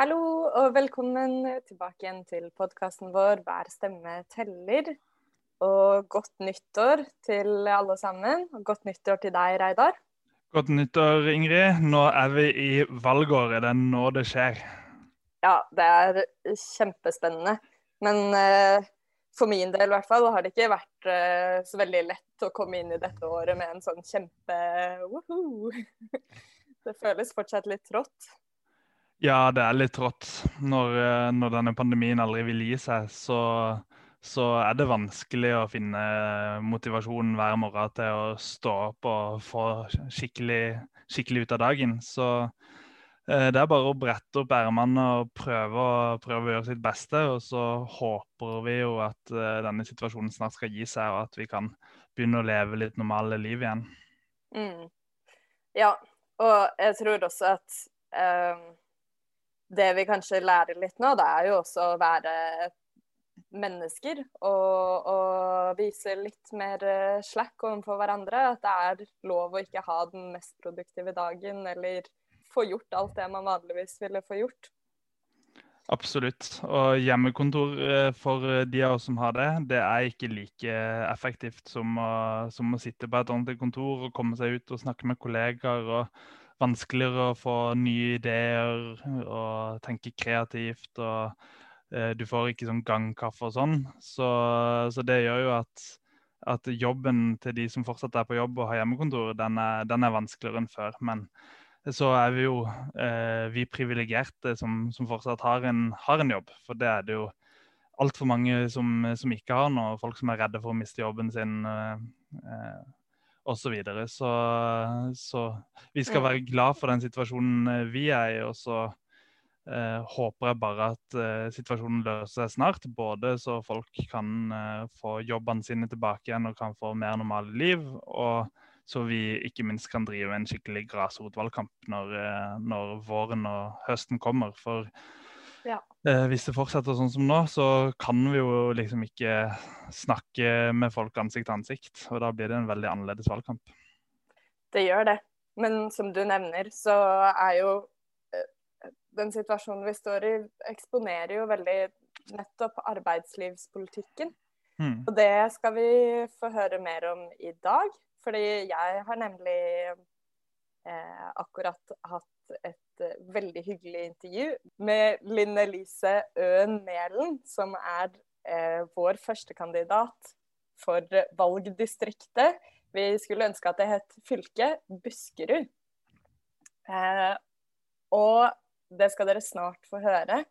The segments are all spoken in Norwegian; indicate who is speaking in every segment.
Speaker 1: Hallo og velkommen tilbake igjen til podkasten vår 'Hver stemme teller'. Og godt nyttår til alle sammen. Og godt nyttår til deg, Reidar.
Speaker 2: Godt nyttår, Ingrid. Nå er vi i valgåret. Det er nå det skjer.
Speaker 1: Ja, det er kjempespennende. Men uh, for min del i hvert fall har det ikke vært uh, så veldig lett å komme inn i dette året med en sånn kjempe-woohoo. det føles fortsatt litt trått.
Speaker 2: Ja, det er litt rått. Når, eh, når, denne pandemien aldri vil gi seg, så, så, er det vanskelig å finne motivasjonen hver morgen til å stå opp og få skikkelig, skikkelig ut av dagen. Så eh, det er bare å brette opp ermene og prøve, prøve, å gjøre sitt beste. Og så håper vi jo at eh, denne situasjonen snart skal gi seg, og at vi kan begynne å leve litt normale liv igjen.
Speaker 1: Mm. Ja, og jeg tror også at um det vi kanskje lærer litt nå, det er jo også å være mennesker og, og vise litt mer eh, slack overfor hverandre. At det er lov å ikke ha den mest produktive dagen, eller få gjort alt det man vanligvis ville få gjort.
Speaker 2: Absolutt. Og hjemmekontor eh, for de av oss som har det, det er ikke like effektivt som å, som å sitte på et ordentlig kontor og komme seg ut og snakke med kollegaer. og vanskeligere å få nye ideer og tenke kreativt. og eh, Du får ikke sånn gangkaffe og sånn. Så, så, det gjør jo at, at, jobben til de som fortsatt er på jobb og har hjemmekontor, den er, den er vanskeligere enn før. Men så er vi jo eh, vi privilegerte som, som, fortsatt har en, har en, jobb. For det er det jo altfor mange som, som ikke har noe. Folk som er redde for å miste jobben sin. Eh, osv. Så, videre. så Så vi skal være glad for den situasjonen eh, vi er i. Og så eh, håper jeg bare at eh, situasjonen løser seg snart. Både så folk kan eh, få jobbene sine tilbake igjen og kan få mer normale liv. og så vi ikke minst kan drive en skikkelig grasrotvalgkamp når, eh, når våren og høsten kommer. For ja. Eh, hvis det fortsetter sånn som nå, så kan vi jo liksom ikke snakke med folk ansikt til ansikt. Og da blir det en veldig annerledes valgkamp.
Speaker 1: Det gjør det. Men som du nevner, så er jo eh, den situasjonen vi står i, eksponerer jo veldig nettopp arbeidslivspolitikken. Mm. Og det skal vi få høre mer om i dag. Fordi jeg har nemlig eh, akkurat hatt et et veldig hyggelig intervju med Linn Elise Øen Mælen, som er eh, vår førstekandidat for valgdistriktet. Vi skulle ønske at det het fylket Buskerud. Eh, og det skal dere snart få høre.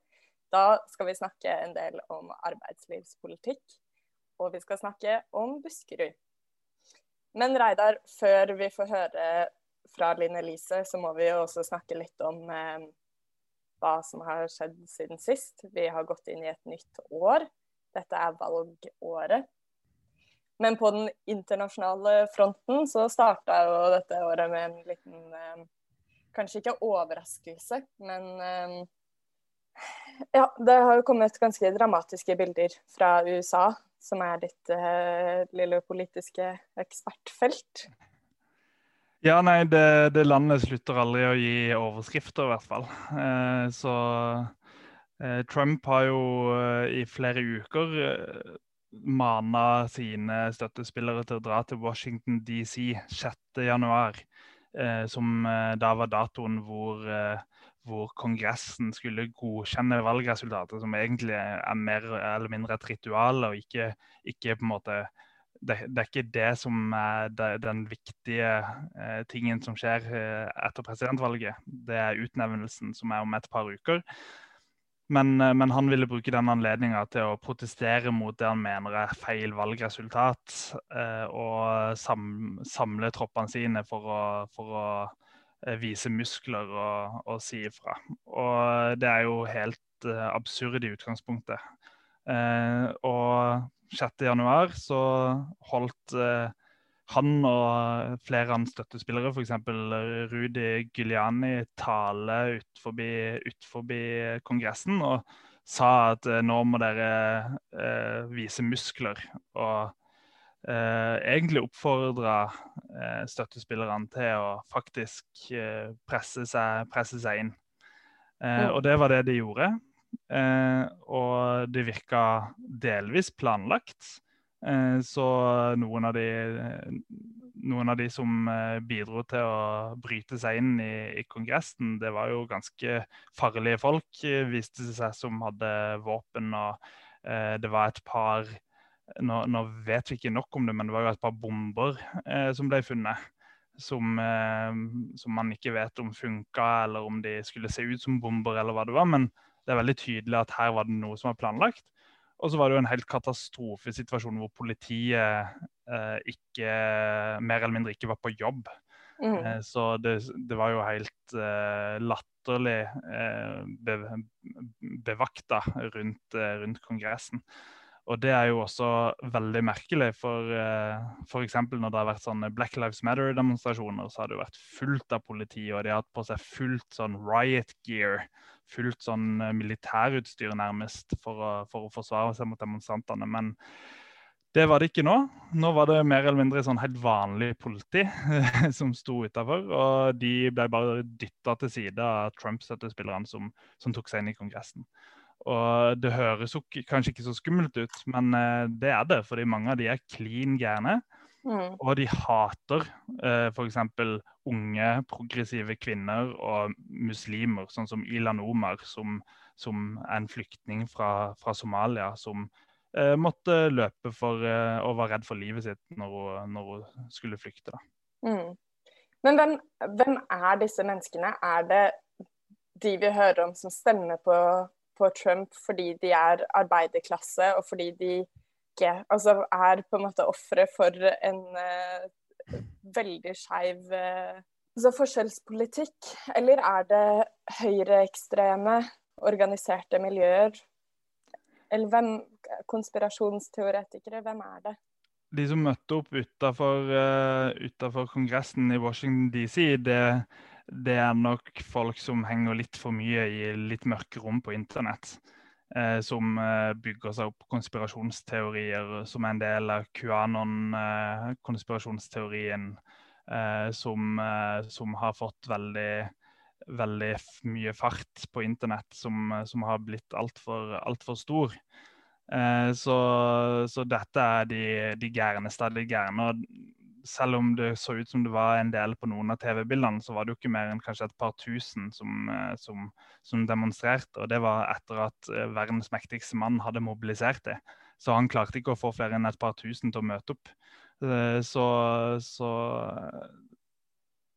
Speaker 1: Da skal vi snakke en del om arbeidslivspolitikk, og vi skal snakke om Buskerud. Men Reidar, før vi får høre fra Linn Elise, så må vi jo også snakke litt om eh, hva som har skjedd siden sist. Vi har gått inn i et nytt år. Dette er valgåret. Men på den internasjonale fronten så starta jo dette året med en liten eh, Kanskje ikke overraskelse, men eh, ja, det har jo kommet ganske dramatiske bilder fra USA, som er ditt eh, lille politiske ekspertfelt.
Speaker 2: Ja, nei, det, det, landet slutter aldri å gi overskrifter, i hvert fall. Eh, så eh, Trump har jo eh, i flere uker eh, mana sine støttespillere til å dra til Washington DC 6.1, eh, som eh, da var datoen hvor, eh, hvor Kongressen skulle godkjenne valgresultatet, som egentlig er mer eller mindre et ritual, og ikke, ikke på en måte det, det, er ikke det som er den viktige eh, tingen som skjer eh, etter presidentvalget. Det er utnevnelsen, som er om et par uker. Men, eh, men han ville bruke den anledninga til å protestere mot det han mener er feil valgresultat, eh, og sam, samle troppene sine for å, for å eh, vise muskler og, og, si ifra. Og det er jo helt eh, absurd i utgangspunktet. Og 6.1 så holdt eh, han og flere hans støttespillere, f.eks. Rudi Giuliani, tale utenfor Kongressen og sa at eh, nå må dere eh, vise muskler. Og eh, egentlig oppfordra eh, støttespillerne til å faktisk eh, presse seg, presse, seg, inn. Og det var det de gjorde. Og det virka delvis planlagt. Så noen av de noen av de som eh, bidro til å bryte seg inn i, i, Kongressen, det var jo ganske farlige folk, eh, viste det seg, som hadde våpen. og eh, Det var et par nå, nå, vet vi ikke nok om det, men det var jo et par bomber eh, som ble funnet. Som, eh, som, man ikke vet om funka, eller om de skulle se ut som bomber, eller hva det var. Men det er veldig tydelig at her var det noe som var planlagt. Og så var det jo en helt katastrofesituasjon hvor politiet eh, ikke, mer eller mindre ikke var på jobb. Mm. Eh, så det, det, var jo helt eh, latterlig eh, be, bevakta rundt, eh, rundt, Kongressen. Og det er jo også veldig merkelig, for eh, f.eks. når det har vært sånne Black Lives Matter-demonstrasjoner, så har det jo vært fullt av politi, og de har hatt på seg fullt sånn riot gear fullt sånn eh, militærutstyr nærmest for å, for å, forsvare seg mot demonstrantene. Men det var det ikke nå. Nå var det mer eller mindre sånn helt vanlig politi som sto utafor. Og de ble bare dytta til side av Trump-støttespillerne som, som, tok seg inn i Kongressen. Og det høres kanskje ikke så skummelt ut, men eh, det er det. Fordi mange av de er klin gærne. Mm. Og de hater eh, f.eks. unge, progressive kvinner og muslimer, sånn som Ilan Omar, som, som er en flyktning fra, fra Somalia, som eh, måtte løpe for, eh, og var redd for livet sitt når hun, når hun skulle flykte.
Speaker 1: Mm. Men hvem, hvem, er disse menneskene? Er det de vi hører om som stemmer på, på Trump fordi de er arbeiderklasse, og fordi de ikke altså er på en måte ofre for en uh, veldig skeiv uh, altså forskjellspolitikk? Eller er det høyreekstreme, organiserte miljøer? Eller hvem Konspirasjonsteoretikere, hvem er det?
Speaker 2: De som møtte opp utafor uh, Kongressen i Washington DC, det, det er nok folk som henger litt for mye i litt mørke rom på internett. Eh, som eh, bygger seg opp konspirasjonsteorier som er en del av QAnon-konspirasjonsteorien, eh, som, som, har fått veldig, veldig mye fart på internett, som, som har blitt altfor alt for stor. Så, så, dette er de, de gærneste av de gærne. Selv om det så ut som det var en del på noen av TV-bildene, så var det jo ikke mer enn kanskje et par tusen som, eh, som, som demonstrerte. Og det var etter at eh, verdens mektigste mann hadde mobilisert det. Så han klarte ikke å få flere enn et par tusen til å møte opp. Eh, så, så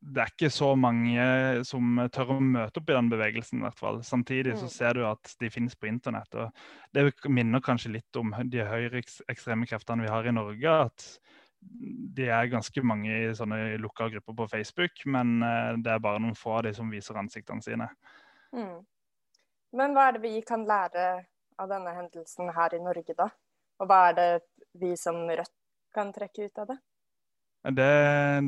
Speaker 2: det er ikke så mange som tør å møte opp i den bevegelsen. i hvert fall. Samtidig så mm. ser du at de finnes på internett. og Det minner kanskje litt om de høyreekstreme kreftene vi har i Norge. at de er ganske mange i sånne lukka grupper på Facebook, men eh, det er bare noen få av de som viser ansiktene sine. Mm.
Speaker 1: Men hva er det vi kan lære av denne hendelsen her i Norge, da? Og hva er det vi som Rødt kan trekke ut av det?
Speaker 2: Det,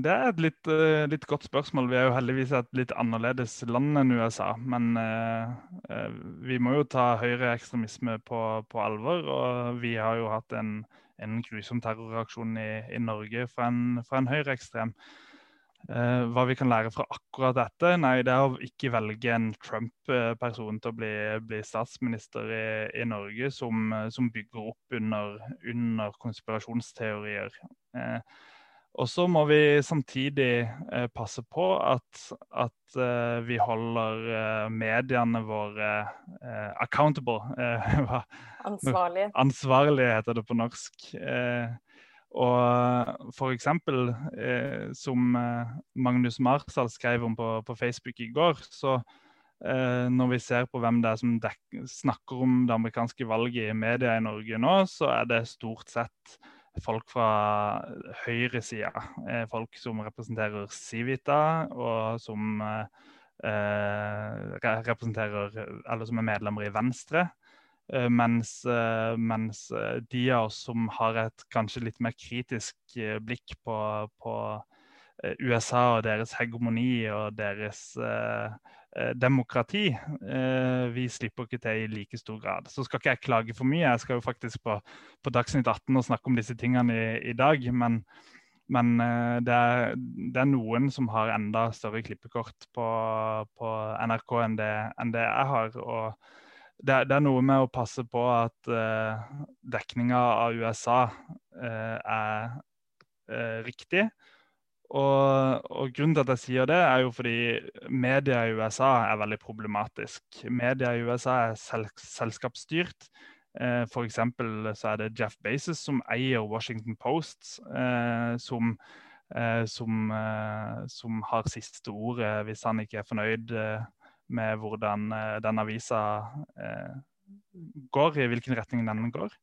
Speaker 2: det er et litt, uh, litt, godt spørsmål. Vi er jo heldigvis et litt annerledes land enn USA. Men uh, uh, vi må jo ta høyreekstremisme på, på alvor. Og vi har jo hatt en, en grusom terroraksjon i, i Norge fra en, fra en høyreekstrem. Uh, hva vi kan lære fra akkurat dette? Nei, det er å ikke velge en Trump-person til å bli, bli statsminister i, i Norge som, som, bygger opp under, under konspirasjonsteorier. Uh, og så må vi samtidig eh, passe på at, at vi holder mediene våre accountable.
Speaker 1: ansvarlige.
Speaker 2: Ansvarlige heter det på norsk. Eh, og f.eks. Eh, som eh, Magnus Marsal skrev om på, på Facebook i går, så eh, når vi ser på hvem det er som snakker om det amerikanske valget i media i Norge nå, så er det stort sett folk fra høyresida. Eh, folk som representerer Civita, og som eh, representerer, eller som er medlemmer i Venstre. Eh, mens, eh, mens, eh, de av oss som har et kanskje litt mer kritisk blikk på, på USA og deres hegemoni og deres eh, demokrati. Eh, vi slipper ikke til i like stor grad. Så skal ikke jeg klage for mye. Jeg skal jo faktisk på, på Dagsnytt 18 og snakke om disse tingene i, i dag. Men, Men uh, det, er, det, er, noen som har enda større klippekort på, på NRK enn det, enn det, jeg har. og det, det, er noe med å passe på at uh, dekninga av USA uh, er riktig. Og, og, Grunnen til at jeg sier det, er jo fordi media i USA er veldig problematisk. Media i USA er sel selskapsstyrt. Eh, F.eks. så er det Jeff Bezos som eier Washington Post, eh, som, eh, som, eh, som, har siste ordet hvis han ikke er fornøyd eh, med hvordan eh, den avisa går, i hvilken retning den går.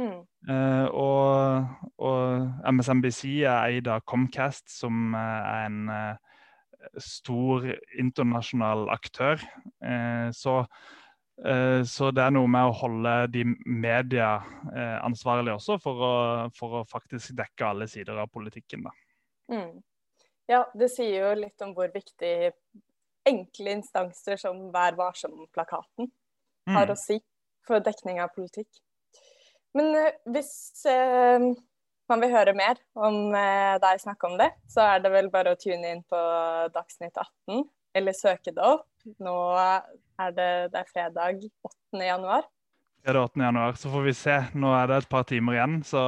Speaker 2: Mm. og, og MSNBC er eid av Comcast, som er en stor internasjonal aktør. så Eh, så det er noe med å holde de media eh, ansvarlige også, for å, for å, faktisk dekke alle sider av politikken.
Speaker 1: Mm. Ja, det sier jo litt om hvor viktig enkle instanser som Vær varsom-plakaten mm. har å si for dekning av politikk. Men eh, hvis eh, man vil høre mer om eh, deg snakke om det, så er det vel bare å tune inn på Dagsnytt 18 eller søke det opp. Nå er det, det er fredag 8. januar.
Speaker 2: Det er det 8. januar, så får vi se. Nå er det et par timer igjen, så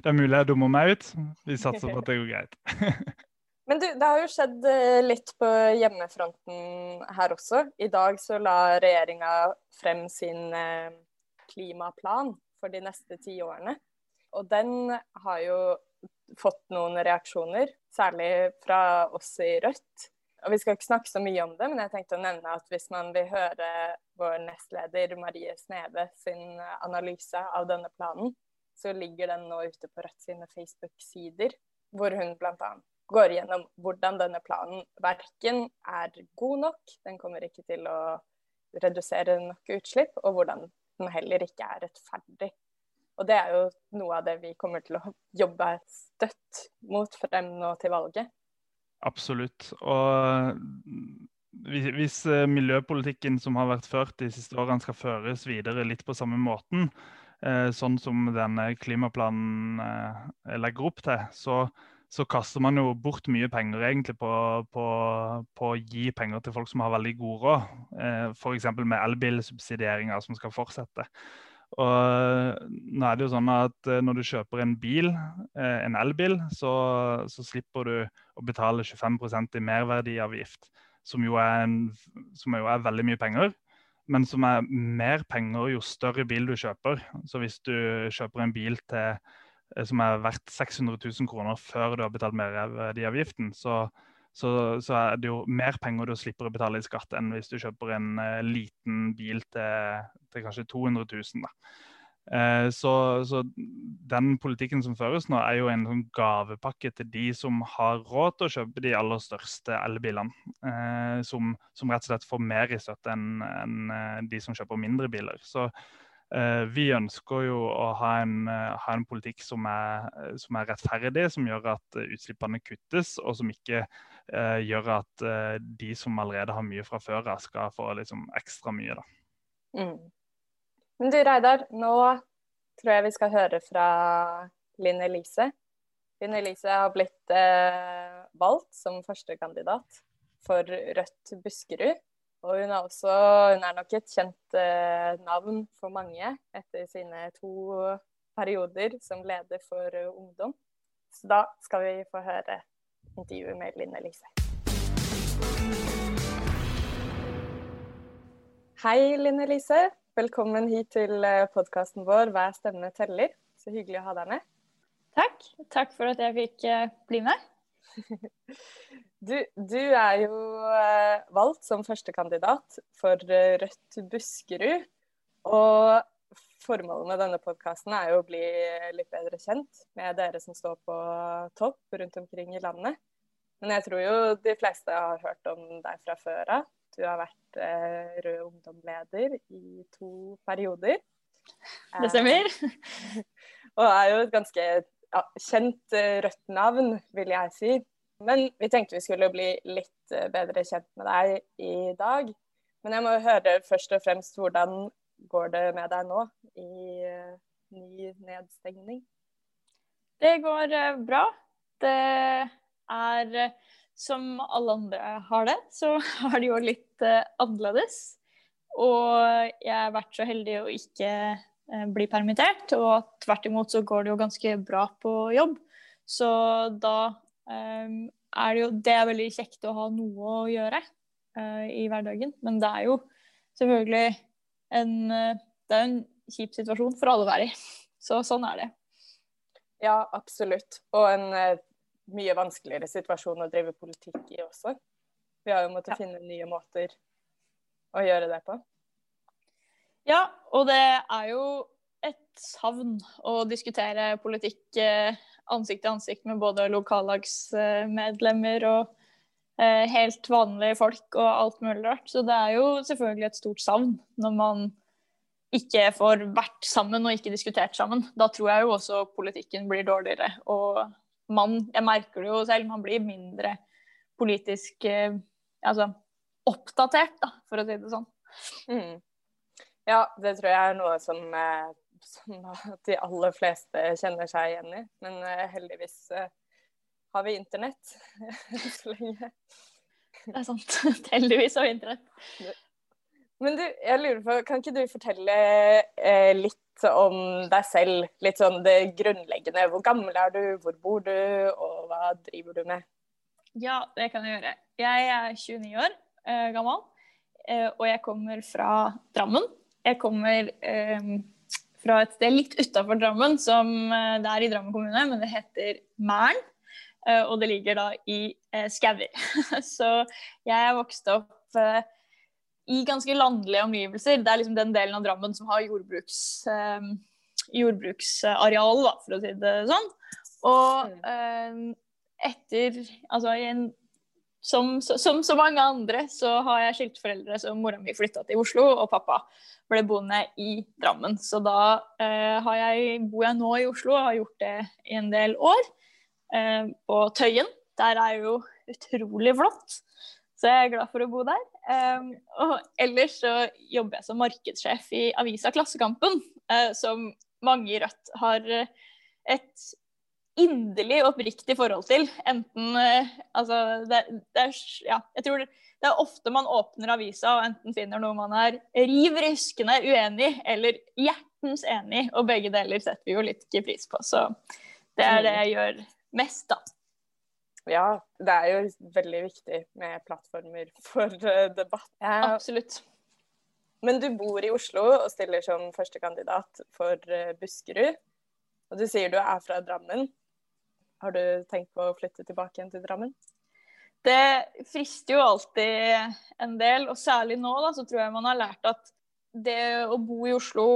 Speaker 2: det er mulig jeg dummer meg ut. Vi satser på at det går greit.
Speaker 1: Men du, det har jo skjedd litt på hjemmefronten her også. I dag så la regjeringa frem sin klimaplan for de neste ti årene. Og den har jo fått noen reaksjoner, særlig fra oss i Rødt. Og Vi skal ikke snakke så mye om det, men jeg tenkte å nevne at hvis man vil høre vår nestleder Marie Sneve sin analyse av denne planen, så ligger den nå ute på Rødt sine Facebook-sider, hvor hun bl.a. går gjennom hvordan denne planen verken er god nok, den kommer ikke til å redusere nok utslipp, og hvordan den heller ikke er rettferdig. Og det er jo noe av det vi kommer til å jobbe støtt mot frem nå til valget.
Speaker 2: Absolutt. Og hvis eh, miljøpolitikken som har vært ført de siste årene skal føres videre litt på samme måten, eh, sånn som denne klimaplanen eh, legger opp til, så, så kaster man jo bort mye penger egentlig på, på, på, å gi penger til folk som har veldig god råd. F.eks. med elbilsubsidieringer som skal fortsette. Og nå er det jo sånn at eh, Når du kjøper en bil, eh, en elbil, så, så slipper du å betale 25% i merverdiavgift, som jo, en, som jo, er veldig mye penger. Men som er mer penger jo større bil du kjøper. Så hvis du kjøper en bil til, eh, som er verdt 600 000 kroner før du har betalt merverdiavgiften, så, så, så, er det jo mer penger du slipper å betale i skatt enn hvis du kjøper en uh, liten bil til, til, kanskje 200 000. Da. Uh, så, så, den politikken som føres nå, er jo en sånn gavepakke til de som har råd til å kjøpe de aller største elbilene. Uh, som, som, rett og slett får mer i støtte enn en, de som kjøper mindre biler. Så vi ønsker jo å ha en, ha en politikk som er, som er, rettferdig, som gjør at utslippene kuttes, og som ikke eh, gjør at eh, de som allerede har mye fra før skal få liksom, ekstra mye.
Speaker 1: Mm. Men du Reidar, nå tror jeg vi skal høre fra Linn Elise. Linn Elise har blitt eh, valgt som førstekandidat for Rødt Buskerud. Og hun er, også, hun er nok et kjent eh, navn for mange etter sine to perioder som leder for uh, ungdom. Så da skal vi få høre intervjuet med Linn Elise. Hei, Linn Elise. Velkommen hit til eh, podkasten vår 'Hver stemme teller'. Så hyggelig å ha deg med.
Speaker 3: Takk. Takk for at jeg fikk eh, bli med.
Speaker 1: Du, du, er jo eh, valgt som førstekandidat for Rødt Buskerud. Og formålet med denne podkasten er jo å bli litt bedre kjent med dere som står på topp rundt omkring i landet. Men jeg tror jo de fleste har hørt om deg fra før av. Du har vært eh, Rød Ungdom-leder i to perioder.
Speaker 3: Det stemmer.
Speaker 1: Eh, og er jo et ganske ja, kjent eh, rødt navn, vil jeg si. Men vi tenkte vi skulle bli litt eh, bedre kjent med deg i dag. Men jeg må høre først og fremst hvordan går det med deg nå i uh, ny nedstengning?
Speaker 3: Det går bra. det er som alle andre har det, så har det jo litt annerledes. Og jeg har vært så heldig å ikke uh, bli permittert, og tvert imot så går det jo ganske bra på jobb. Så da um, er det jo Det er veldig kjekt å ha noe å gjøre uh, i hverdagen. Men det er jo selvfølgelig en Det er en kjip situasjon for alle å være i. Så sånn er det.
Speaker 1: Ja, absolutt. Og en mye vanskeligere situasjon å drive politikk i også. Vi har jo måttet ja. finne nye måter å gjøre det på.
Speaker 3: Ja, og det er jo et savn å diskutere politikk eh, ansikt til ansikt med både lokallagsmedlemmer og eh, helt vanlige folk og alt mulig rart. Så det er jo selvfølgelig et stort savn når man ikke får vært sammen og ikke diskutert sammen. Da tror jeg jo også politikken blir dårligere. Og man, jeg merker det jo selv, man blir mindre politisk eh, altså, oppdatert, da, for å si det sånn.
Speaker 1: Mm. Ja, det tror jeg er noe som eh, som de aller fleste kjenner seg igjen i. Men uh, heldigvis uh, har vi internett så lenge.
Speaker 3: Det er sant. heldigvis har vi internett.
Speaker 1: Men du, jeg lurer på, kan ikke du fortelle eh, litt om deg selv? Litt sånn det grunnleggende. Hvor gammel er du, hvor bor du, og hva driver du med?
Speaker 3: Ja, det kan jeg gjøre. Jeg er 29 år eh, gammel, eh, og jeg kommer fra Drammen. Jeg kommer fra et sted litt utafor Drammen, som eh, det er i Drammen kommune, men det heter Mæren. Eh, og det ligger da i eh, Skauer. Så jeg vokste opp eh, i ganske landlige omgivelser. Det er liksom den delen av Drammen som har jordbruks, eh, jordbruksareal, da, for å si det sånn. Og eh, etter Altså i en som, som, så mange andre så har jeg skilte så mora mi flytta til Oslo, og pappa ble boende i Drammen. Så da eh, jeg, bor jeg nå i Oslo og har gjort det i en del år. Eh, på Tøyen. Der er jo utrolig flott, så jeg er glad for å bo der. Eh, og ellers så jobber jeg som markedssjef i avisa Klassekampen, eh, som mange i Rødt har eh, et inderlig oppriktig forhold til. Enten uh, Altså, det, det, er Ja, jeg tror det, det, er ofte man åpner avisa og enten finner noe man er riv ryskende uenig eller hjertens enig, og begge deler setter vi jo litt ikke pris på. Så det er det jeg gjør mest, da.
Speaker 1: Ja, det er jo veldig viktig med plattformer for uh, debatt.
Speaker 3: Ja. Absolutt.
Speaker 1: Men du bor i Oslo og stiller som førstekandidat for uh, Buskerud. Og du sier du er fra Drammen. Har du tenkt på å flytte tilbake igjen til Drammen?
Speaker 3: Det frister jo alltid en del, og særlig nå da, så tror jeg man har lært at det å bo i Oslo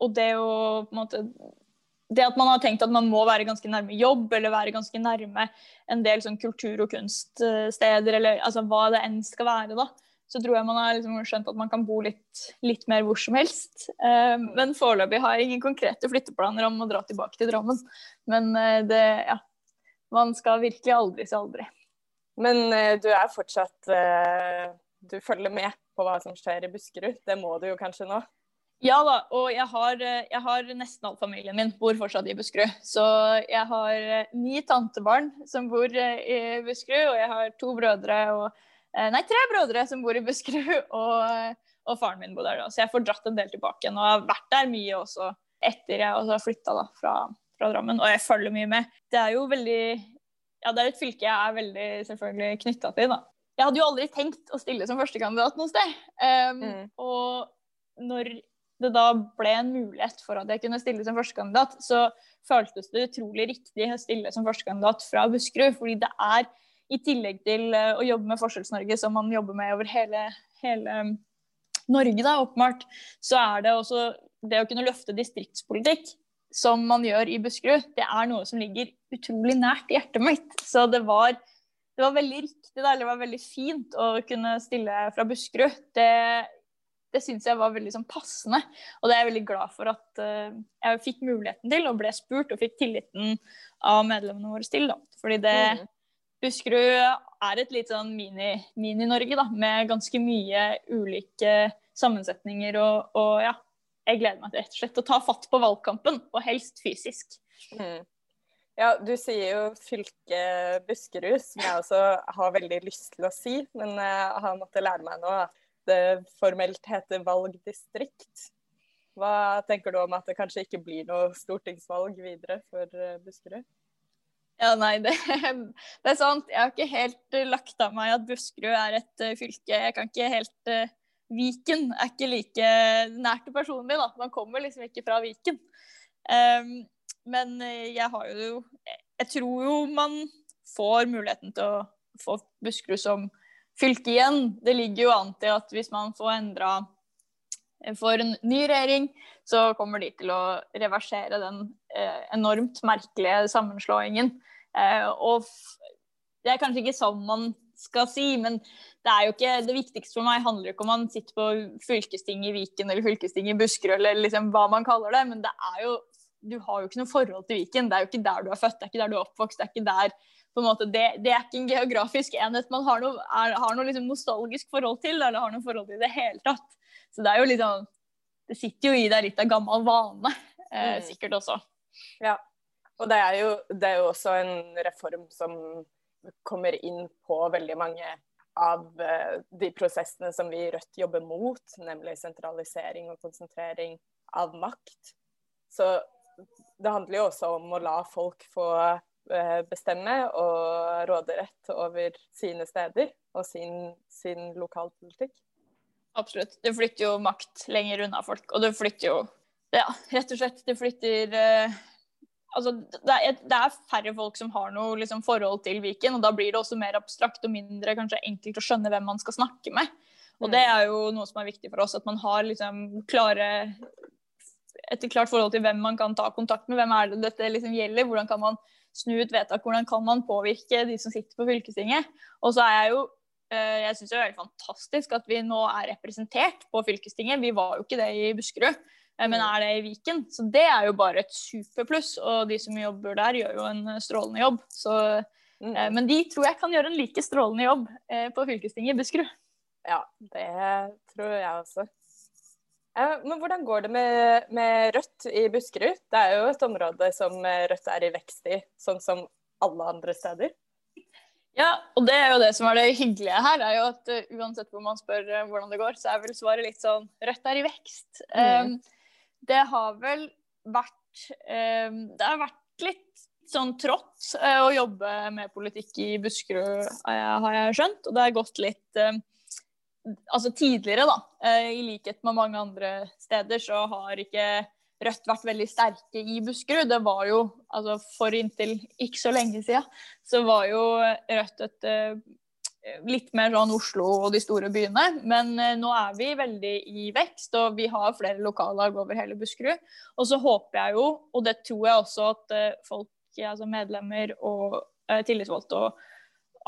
Speaker 3: og det å på en måte det at man har tenkt at man må være ganske nærme jobb, eller være ganske nærme en del sånn kultur- og kunststeder, eller altså hva det enn skal være, da, så tror jeg man har liksom skjønt at man kan bo litt, litt mer hvor som helst. Uh, men foreløpig har jeg ingen konkrete flytteplaner om å dra tilbake til Drammen. Men uh, det, ja, man skal virkelig aldri si aldri.
Speaker 1: Men uh, du er fortsatt uh, Du følger med på hva som skjer i Buskerud? Det må du jo kanskje nå?
Speaker 3: Ja da, og jeg har, eh, jeg har nesten all familien min bor fortsatt i Buskerud. Så jeg har ni tantebarn som bor i Buskerud, og jeg har to brødre og Nei, tre brødre som bor i Buskerud, og, og faren min bor der da. Så jeg får dratt en del tilbake igjen, og har vært der mye også etter jeg har flytta fra, fra Drammen, og jeg følger mye med. Det er jo veldig Ja, det er et fylke jeg er veldig selvfølgelig knytta til, da. Jeg hadde jo aldri tenkt å stille som førstekandidat noe sted. Um, mm. Og når det da ble en mulighet for at jeg kunne stille som førstekandidat, så føltes det utrolig riktig å stille som førstekandidat fra Buskerud. Fordi det er, i tillegg til eh, å jobbe med Forskjells-Norge, som man jobber med over hele, hele Norge, da, åpenbart, så er det også det å kunne løfte distriktspolitikk som man gjør i Buskerud, det er noe som ligger utrolig nært hjertet mitt. Så det var, det var veldig riktig, da, eller det var veldig fint å kunne stille fra Buskerud. Det, det syns jeg var veldig sånn, passende, og det er jeg veldig glad for at uh, jeg fikk muligheten til, og ble spurt og fikk tilliten av medlemmene våre til. Da. Fordi det mm. Buskerud er et litt sånn mini-Norge, mini da, med ganske mye ulike sammensetninger og, og ja, jeg gleder meg rett og slett å ta fatt på valgkampen, og helst fysisk. Mm.
Speaker 1: Ja, du sier jo fylke Buskerud, som jeg også har veldig lyst til å si. Men jeg har måttet lære meg nå at det formelt heter valgdistrikt. Hva tenker du om at det kanskje ikke blir noe stortingsvalg videre for eh, Buskerud?
Speaker 3: Ja, nei, det, det, er sant. Jeg har ikke helt uh, lagt av meg at Buskerud er et fylke. Jeg kan ikke helt Viken er ikke like nært og personlig, da. Man kommer liksom ikke fra Viken. Um, men jeg har jo Jeg tror jo man får muligheten til å få Buskerud som fylke igjen. Det ligger jo an til at hvis man får endra for en ny regjering, så kommer de til å reversere den eh, enormt merkelige sammenslåingen. Eh, og det er kanskje ikke sånn man skal si, men det er jo ikke det viktigste for meg handler ikke om man sitter på fylkestinget i Viken eller fylkestinget i Buskerud eller liksom hva man kaller det, men det er jo du har jo ikke noe forhold til Viken. Det er jo ikke der du er født, det er ikke der du er oppvokst. Det er ikke der på en måte, det, det er ikke en geografisk enhet man har noe, er, har noe liksom nostalgisk forhold til, eller har noe forhold til i det hele tatt. Så det er jo sånn Det sitter jo i deg litt av gammel vane, eh, mm. sikkert også.
Speaker 1: Ja. Og det er, jo, det er jo også en reform som kommer inn på veldig mange av uh, de prosessene som vi i Rødt jobber mot, nemlig sentralisering og konsentrering av makt. Så det handler jo også om å la folk få uh, bestemme og råderett over sine steder og sin, sin lokalpolitikk.
Speaker 3: Absolutt. Det flytter jo makt lenger unna folk. Og det flytter jo Ja, rett og slett. Det flytter eh, Altså, det er, det er, færre folk som har noe liksom, forhold til Viken, og da blir det også mer abstrakt og mindre kanskje enkelt å skjønne hvem man skal snakke med. Og mm. det er jo noe som er viktig for oss, at man har liksom klare et klart forhold til hvem man kan ta kontakt med. Hvem er det dette liksom gjelder? Hvordan kan man snu ut vedtak? Hvordan kan man påvirke de som sitter på fylkestinget? Og så er jeg jo Eh, jeg syns det er veldig fantastisk at vi nå er representert på fylkestinget. Vi var jo ikke det i Buskerud, men mm. er det i Viken. Så det er jo bare et superpluss. Og de som jobber der, gjør jo en eh, strålende jobb. Så, mm. Men de tror jeg kan gjøre en like strålende jobb på fylkestinget i Buskerud.
Speaker 1: Ja, det tror jeg også. Men hvordan går det med, med Rødt i Buskerud? Det er jo et område som Rødt er i vekst i, sånn som alle andre steder.
Speaker 3: Ja, og det er jo det som er det hyggelige her, er jo at uansett hvor man spør hvordan det går, så er vel svaret litt sånn Rødt er i vekst. Mm. Um, det har vel vært um, Det har vært litt sånn trått uh, å jobbe med politikk i Buskerud, har jeg skjønt. Og det har gått litt Altså tidligere, da, i likhet med mange andre steder, så har ikke Rødt vært veldig sterke i Buskerud. Det var jo, altså For inntil ikke så lenge siden, så var jo Rødt et litt mer sånn Oslo og de store byene. Men uh, nå er vi veldig i vekst, og vi har flere lokallag over hele Buskerud. Og så håper jeg jo, og det tror jeg også at uh, folk, altså medlemmer og tillitsvalgte og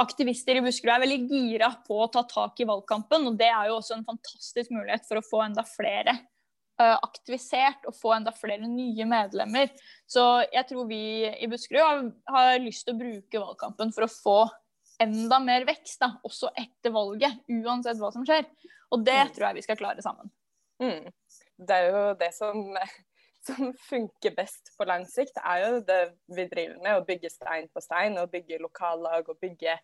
Speaker 3: aktivister i Buskerud er veldig gira på å ta tak i valgkampen. Og det er jo også en fantastisk mulighet for å få enda flere Eh, aktivisert og få enda flere nye medlemmer. Så jeg tror vi i Buskerud har, har lyst til å bruke valgkampen for å få enda mer vekst, da, også etter valget, uansett hva som skjer. Og det mm. tror jeg vi skal klare sammen.
Speaker 1: Mm. Det er jo det som, som, funker best på lang sikt, er jo det vi driver med. Å bygge stein på stein, og bygge lokallag og bygge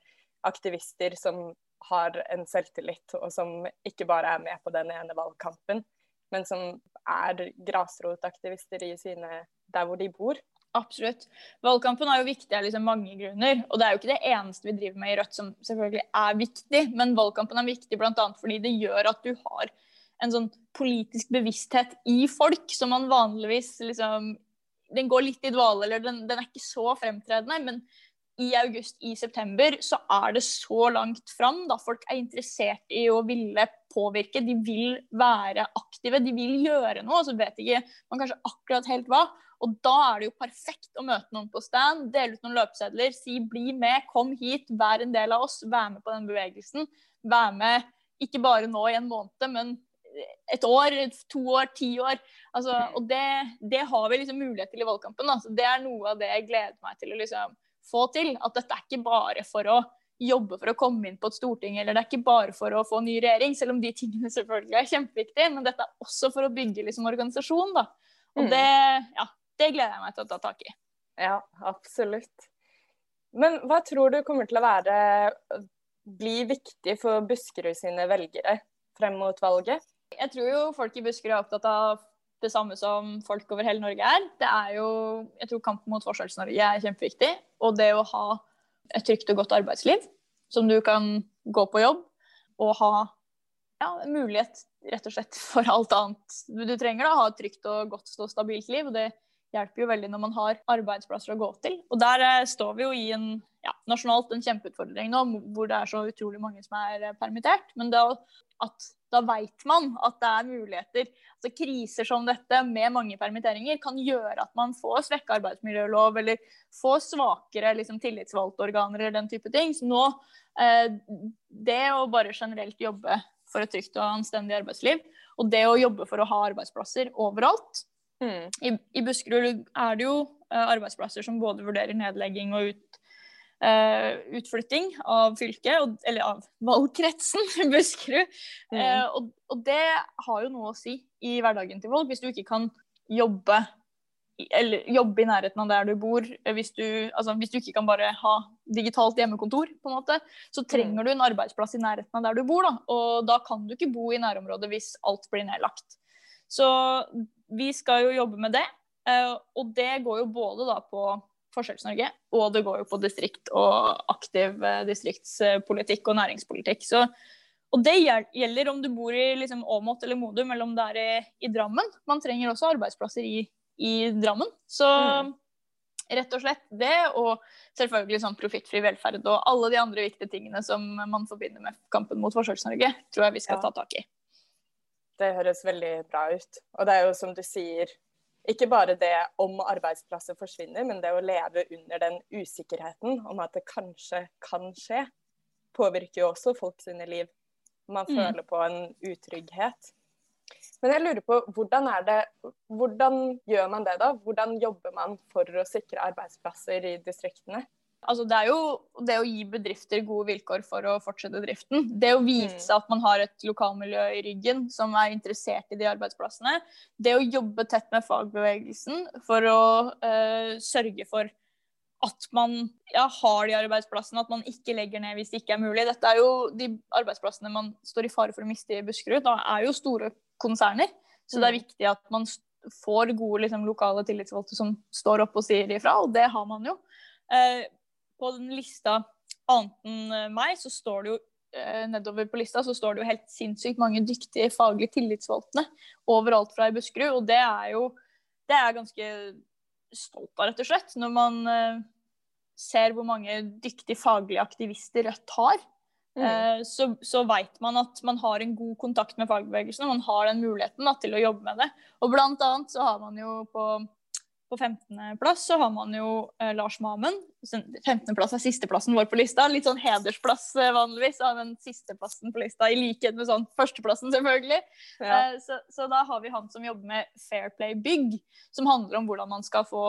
Speaker 1: aktivister som har en selvtillit, og som ikke bare er med på den ene valgkampen, men som er grasrotaktivister i sine, der hvor de bor.
Speaker 3: Absolutt. Valgkampen er jo viktig av liksom mange grunner. Og det er jo ikke det eneste vi driver med i Rødt som selvfølgelig er viktig, men valgkampen er viktig bl.a. fordi det gjør at du har en sånn politisk bevissthet i folk som man vanligvis liksom Den går litt i dvale, eller den, den er ikke så fremtredende, men i august, i september, så er det så langt fram. da Folk er interessert i å ville påvirke. De vil være aktive, de vil gjøre noe. Så vet ikke man kanskje akkurat helt hva. Og da er det jo perfekt å møte noen på stand, dele ut noen løpesedler, si 'bli med, kom hit, vær en del av oss', vær med på den bevegelsen. Vær med ikke bare nå i en måned, men et år, to år, ti år. Altså, og det, det, har vi liksom mulighet til i valgkampen. Altså. Det er noe av det jeg gleder meg til å liksom få til. At dette er ikke bare for å jobbe for å komme inn på et storting, eller det er ikke bare for å få ny regjering, selv om de tingene selvfølgelig er kjempeviktige, men dette er også for å bygge liksom organisasjon, da. Og mm. det, ja, det gleder jeg meg til å ta tak i.
Speaker 1: Ja, absolutt. Men hva tror du kommer til å være bli viktig for Buskerud sine velgere frem mot valget?
Speaker 3: Jeg tror jo folk i Buskerud er opptatt av det samme som folk over hele Norge er. Det er jo, jeg tror Kampen mot Forskjells-Norge er kjempeviktig. Og det å ha et trygt og godt arbeidsliv som du kan gå på jobb og ha ja, mulighet rett og slett for alt annet du trenger. da, Ha et trygt og godt og stabilt liv. og Det hjelper jo veldig når man har arbeidsplasser å gå til. Og Der eh, står vi jo i en ja, nasjonalt en kjempeutfordring nå, hvor det er så utrolig mange som er eh, permittert. Men det at da veit man at det er muligheter. Altså Kriser som dette med mange permitteringer kan gjøre at man får svekka arbeidsmiljølov eller får svakere liksom, tillitsvalgte organer eller den type ting. Så nå, eh, det å bare generelt jobbe for et trygt og anstendig arbeidsliv, og det å jobbe for å ha arbeidsplasser overalt, Mm. I, I, Buskerud er det jo uh, arbeidsplasser som både vurderer nedlegging og ut, uh, utflytting av fylket, og, eller av valgkretsen Buskerud. Mm. Uh, og, og, det har jo noe å si i hverdagen til folk. Hvis du ikke kan jobbe eller jobbe i nærheten av der du bor, hvis du, altså, hvis du ikke kan bare ha digitalt hjemmekontor, på en måte, så mm. trenger du en arbeidsplass i nærheten av der du bor. Da. Og da kan du ikke bo i nærområdet hvis alt blir nedlagt. Så vi skal jo jobbe med det. Eh, og det går jo både da på Forskjells-Norge, og det går jo på distrikt og aktiv eh, distriktspolitikk og næringspolitikk. Så, og det gjelder om du bor i liksom Åmot eller Modum, eller om det er i, i, Drammen. Man trenger også arbeidsplasser i, i Drammen. Så mm. rett og slett det, og selvfølgelig sånn profittfri velferd og alle de andre viktige tingene som man forbinder med kampen mot Forskjells-Norge, tror jeg vi skal ja. ta tak i.
Speaker 1: Det høres veldig bra ut. Og det er jo som du sier, ikke bare det om arbeidsplasser forsvinner, men det å leve under den usikkerheten om at det kanskje kan skje, påvirker jo også folk sine liv. Man mm. føler på en utrygghet. Men jeg lurer på, hvordan, det, hvordan gjør man det da? Hvordan jobber man for å sikre arbeidsplasser i distriktene?
Speaker 3: Altså, det er jo det å gi bedrifter gode vilkår for å fortsette driften. Det å vise mm. at man har et lokalmiljø i ryggen som er interessert i de arbeidsplassene. Det å jobbe tett med fagbevegelsen for å uh, sørge for at man ja, har de arbeidsplassene, at man ikke legger ned hvis det ikke er mulig. Dette er jo De arbeidsplassene man står i fare for å miste i Buskerud, da er jo store konserner. Så det er mm. viktig at man får gode liksom, lokale tillitsvalgte som står opp og sier ifra, og det har man jo. Uh, på den lista annet enn eh, meg, så står det jo eh, nedover på lista så står det jo helt sinnssykt mange dyktige faglig tillitsvalgte overalt fra i Buskerud. Og det er jo det er jeg ganske stolt av, rett og slett. Når man eh, ser hvor mange dyktige faglige aktivister Rødt har, mm. så, så veit man at man har en god kontakt med fagbevegelsen, og man har den muligheten da, til å jobbe med det. Og blant annet så har man jo på på 15.-plass så har man jo eh, Lars Mamen. 15.-plass er sisteplassen vår på lista. Litt sånn hedersplass eh, vanligvis av den sisteplassen på lista, i likhet med sånn førsteplassen, selvfølgelig. Ja. Eh, så, så, da har vi han som jobber med Fair Play Bygg, som handler om hvordan man skal få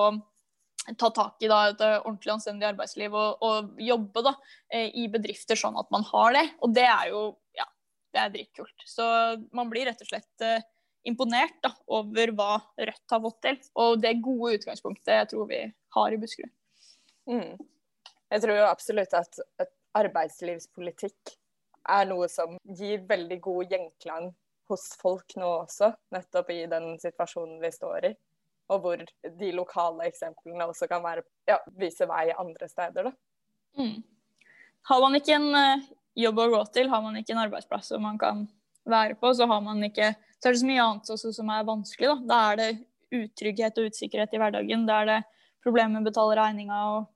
Speaker 3: ta tak i da, et ordentlig anstendig arbeidsliv og, og jobbe da, eh, i bedrifter sånn at man har det. Og det er jo ja, det er dritkult. Så man blir rett og slett eh, imponert da, over hva Rødt har fått til. Og det gode utgangspunktet jeg tror vi har i Buskerud.
Speaker 1: Mm. Jeg tror jo absolutt at, at arbeidslivspolitikk er noe som gir veldig god gjenklang hos folk nå også, nettopp i den situasjonen vi står i. Og hvor de lokale eksemplene også kan være, ja, vise vei andre steder. Da. Mm.
Speaker 3: Har man ikke en uh, jobb å gå til, har man ikke en arbeidsplass som man kan være på, så har man ikke så er det så mye annet også som er vanskelig. Da, da er det utrygghet og usikkerhet i hverdagen. Da er det problemer med å betale regninga og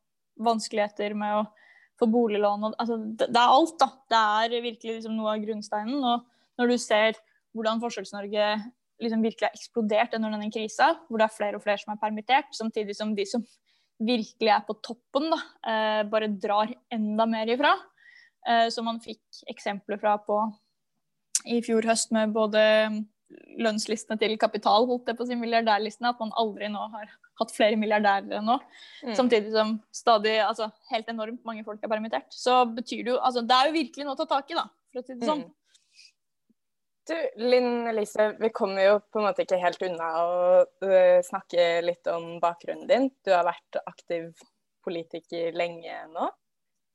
Speaker 3: vanskeligheter med å få boliglån. Og, altså, det, det, er alt, da. Det er virkelig liksom, noe av grunnsteinen. Og når du ser hvordan Forskjells-Norge liksom virkelig har eksplodert under denne krisa, hvor det er flere og flere som er permittert, samtidig som de som virkelig er på toppen, da, eh, bare drar enda mer ifra. Eh, som man fikk eksempler fra på i fjor høst med både lønnslistene til kapital, holdt det på sin milliardærlistene, at man aldri nå har hatt flere milliardærer enn nå. Mm. Samtidig som stadig, altså helt enormt mange folk er permittert. Så betyr det jo altså Det er jo virkelig noe å ta tak i, da, for å si det sånn. Mm.
Speaker 1: Du, Linn Elise, vi kommer jo på en måte ikke helt unna å uh, snakke litt om bakgrunnen din. Du har vært aktiv politiker lenge nå.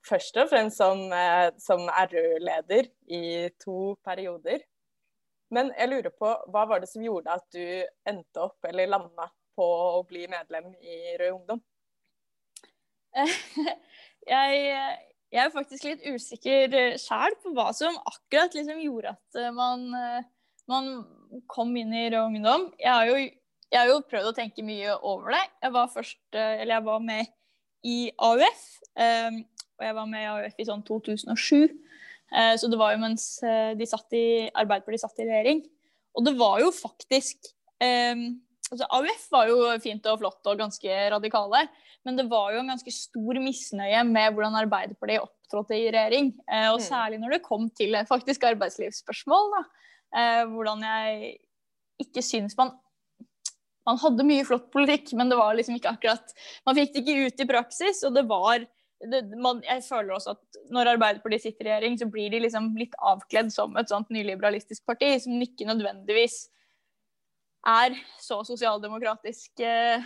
Speaker 1: Først og fremst som, uh, som RU-leder i to perioder. Men jeg lurer på, hva var det som gjorde at du endte opp, eller landa på å bli medlem i Rød Ungdom?
Speaker 3: jeg, jeg er faktisk litt usikker sjæl på hva som akkurat liksom gjorde at eh, man, eh, man, kom inn i Rød Ungdom. Jeg har, jo, jeg har, jo, prøvd å tenke mye over det. Jeg var, først, eh, jeg var med i AUF, og jeg var med i AUF i sånn 2007. Så det var jo mens de satt i, Arbeiderpartiet satt i regjering. Og det var jo faktisk altså AUF var jo fint og flott og ganske radikale, men det var jo en ganske stor misnøye med hvordan Arbeiderpartiet opptrådte i regjering. Eh, og mm. særlig når det kom til faktisk arbeidslivsspørsmål. Da. Eh, hvordan jeg ikke syns man Man hadde mye flott politikk, men det var liksom ikke akkurat Man fikk det ikke ut i praksis, og det var det, man, jeg føler også at når Arbeiderpartiet sitter i regjering, så blir de liksom litt avkledd som et sånt nyliberalistisk parti, som ikke nødvendigvis er så sosialdemokratisk eh,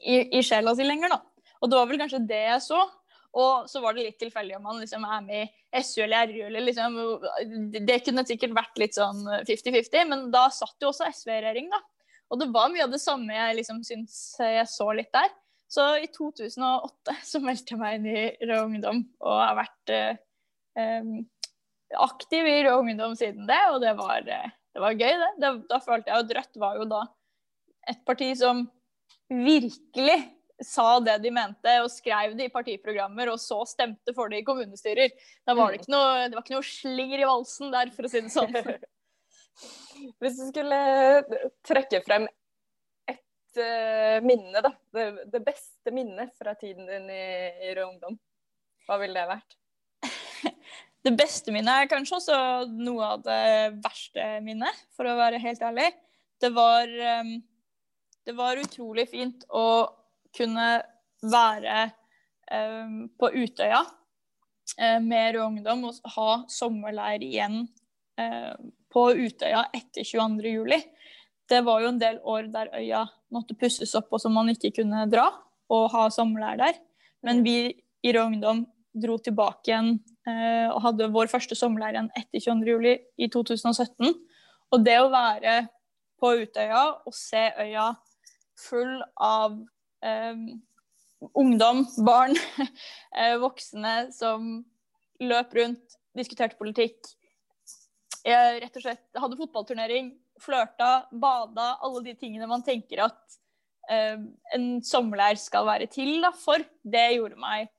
Speaker 3: i, i, sjela si lenger, da. Og det var vel kanskje det jeg så. Og så var det litt tilfeldig om man liksom er med i SU eller RU eller liksom Det kunne sikkert vært litt sånn 50-50, men da satt jo også SV i regjering, da. Og det var mye av det samme jeg liksom syns jeg så litt der. Så i 2008 så meldte jeg meg inn i Rød Ungdom og har vært eh, aktiv i Rød Ungdom siden det, og det var eh, det var gøy, det. det. Da følte jeg at Rødt var jo da et parti som virkelig sa det de mente og skrev det i partiprogrammer, og så stemte for det i kommunestyrer. Da var det ikke noe, det var ikke noe slinger i valsen der, for å si det sånn.
Speaker 1: Hvis du skulle trekke frem ett uh, minne, da. Det, det, beste minnet fra tiden din i, i Ungdom, hva ville det vært?
Speaker 3: Det beste minnet er kanskje også noe av det verste minnet, for å være helt ærlig. Det var, um, det var utrolig fint å kunne være um, på Utøya uh, med Rød Ungdom og ha sommerleir igjen uh, på Utøya etter 22.07. Det var jo en del år der øya måtte pusses opp og som man ikke kunne dra og ha sommerleir der. Men vi i Rød Ungdom dro tilbake igjen eh, og hadde vår første sommerleir igjen etter 22.07. i 2017. Og det å være på Utøya og se øya full av eh, ungdom, barn, eh, voksne som løp rundt, diskuterte politikk, jeg rett og slett hadde fotballturnering, flørta, bada, alle de tingene man tenker at eh, en sommerleir skal være til da, for, det gjorde meg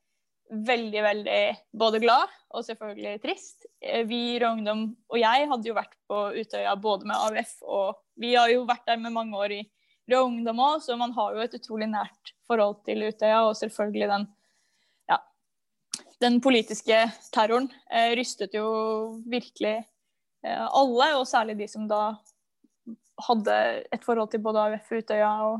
Speaker 3: veldig, veldig både glad og selvfølgelig trist. Eh, vi i Ungdom og jeg hadde jo vært på Utøya både med AUF og Vi har jo vært der med mange år i Rød Ungdom òg, så man har jo et utrolig nært forhold til Utøya og selvfølgelig den den politiske terroren eh, rystet jo virkelig eh, alle, og særlig de som da hadde et forhold til både AUF og Utøya og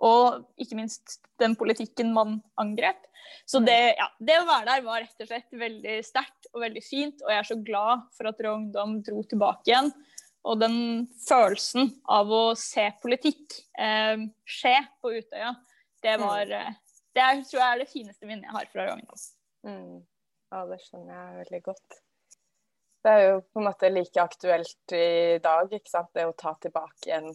Speaker 3: og ikke minst den politikken man angrep. Så det, ja, det, å være der var rett og slett veldig sterkt og veldig fint. Og jeg er så glad for at Rød Ungdom dro tilbake igjen. Og den følelsen av å se politikk eh, skje på Utøya, det mm. var eh, Det er, tror jeg er det fineste minnet jeg har fra Rød Ungdom.
Speaker 1: Mm. Ja, det skjønner jeg veldig godt. Det er jo på en måte like aktuelt i dag, ikke sant. Det å ta tilbake igjen